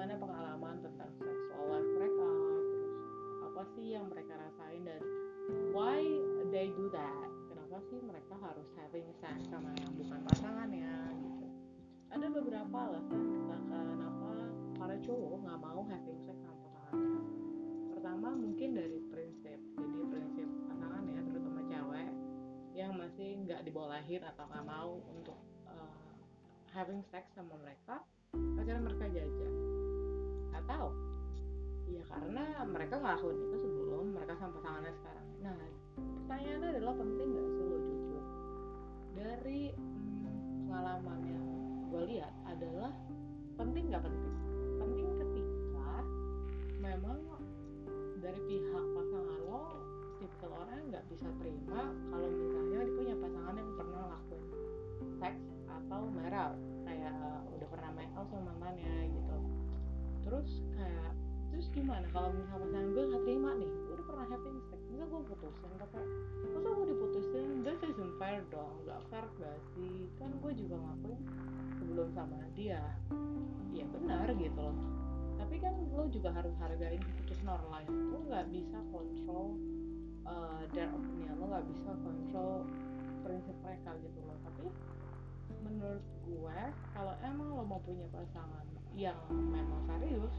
gimana pengalaman tentang sexual mereka terus apa sih yang mereka rasain dan why they do that? Kenapa sih mereka harus having sex sama yang bukan pasangannya gitu. Ada beberapa alasan kenapa para cowok nggak mau having sex sama pasangannya. Pertama mungkin dari prinsip jadi prinsip pasangannya terutama cewek yang masih nggak dibolehin atau nggak mau untuk uh, having sex sama mereka akhirnya mereka jajan atau ya karena mereka ngelakuin itu sebelum mereka sama pasangannya sekarang. Nah pertanyaannya adalah penting nggak sih lo jujur? Dari hmm, pengalaman yang gue lihat adalah penting nggak penting? Penting ketika memang dari pihak pasangan lo tipikal orang nggak bisa terima kalau misalnya dia punya pasangan yang pernah lakuin seks atau merah kayak udah pernah make out sama gitu terus kayak terus gimana? Kalau misalnya pasangan gue nggak terima nih gue udah pernah having sex bisa gue putusin? Tapi masa gue diputusin? That isn't fair dong. Gak fair gak sih? Kan gue juga ngakuin sebelum sama dia. Ya benar gitu loh. Tapi kan lo juga harus hargain keputusan orang lain. Lo nggak bisa kontrol uh, their opinion. Lo nggak bisa kontrol prinsip mereka gitu loh. Tapi menurut gue kalau punya pasangan yang memang serius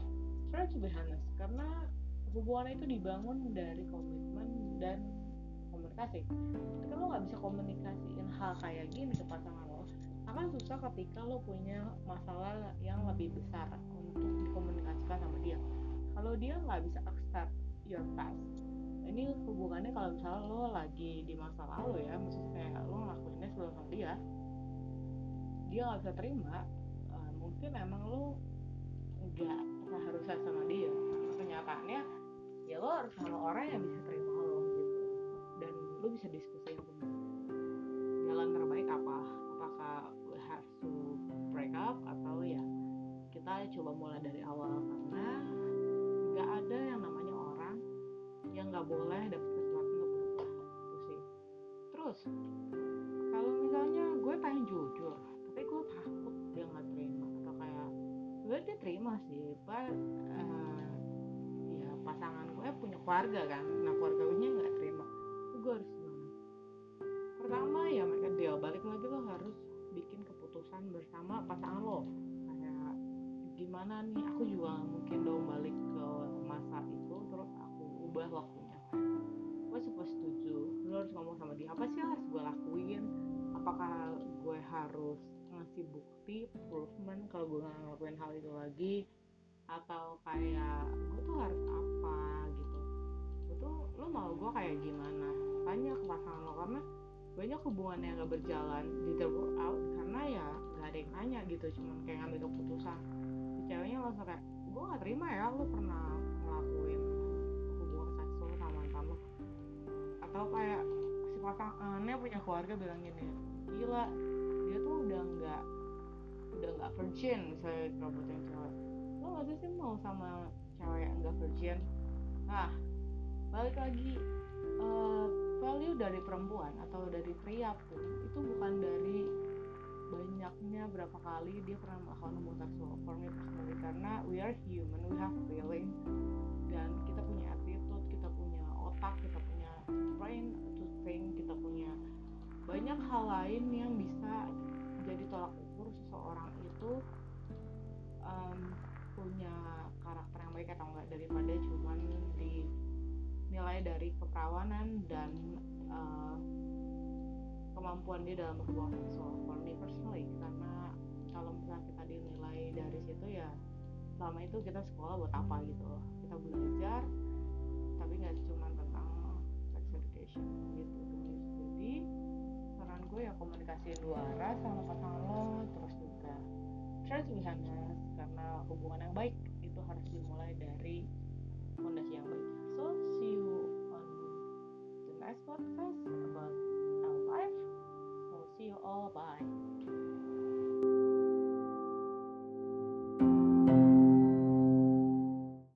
try to be honest karena hubungan itu dibangun dari komitmen dan komunikasi. Ketika lo nggak bisa komunikasiin hal kayak gini ke pasangan lo akan susah ketika lo punya masalah yang lebih besar untuk dikomunikasikan sama dia. Kalau dia nggak bisa accept your past ini hubungannya kalau misalnya lo lagi di masa lalu ya maksudnya lo ngelakuinnya sebelum sama dia dia nggak bisa terima mungkin emang lo nggak harus sama dia. Karena kenyataannya ya lo harus sama orang yang bisa terima lo gitu. Dan lo bisa diskusiin tentang gue dia terima sih pak uh, ya pasangan gue punya keluarga kan. Nah keluarga gue nggak terima. Gue harus gimana? Pertama ya mereka deal balik lagi lo harus bikin keputusan bersama pasangan lo. Kayak gimana nih aku juga mungkin dong balik ke masa itu terus aku ubah waktunya. Gue supaya setuju. Lo harus ngomong sama dia apa sih yang harus gue lakuin? Apakah gue harus ngasih bukti proofment kalau gue nggak ngelakuin hal itu lagi. Atau kayak gue tuh harus apa? gitu. Gue tuh lo mau gue kayak gimana? Tanya ke pasangan lo karena banyak hubungan yang gak berjalan di work out karena ya gak ada yang nanya gitu cuman kayak ngambil keputusan. Si ceweknya langsung kayak gue gak terima ya lo pernah ngelakuin hubungan seksual sama mantan atau kayak si pasangannya punya keluarga bilang gini gila dia tuh udah nggak udah nggak virgin misalnya buat yang cewek. Lo nggak sih mau sama cewek yang nggak virgin? Nah balik lagi uh, value dari perempuan atau dari pria pun itu bukan dari banyaknya berapa kali dia pernah melakukan hubungan for me personally karena we are human we have feeling. Dan kita punya attitude kita punya otak kita punya brain to think kita punya banyak hal lain yang bisa jadi tolak ukur seseorang itu um, punya karakter yang baik atau enggak. Daripada cuman dinilai dari keperawanan dan uh, kemampuan dia dalam berhubungan seksual for me personally karena kalau misalnya kita dinilai dari situ ya selama itu kita sekolah buat apa gitu loh. Kita belajar tapi nggak cuma tentang sex education gitu. Jadi saran gue ya komunikasi dua arah sama honest karena hubungan yang baik itu harus dimulai dari fondasi yang baik. So see you on the next podcast. About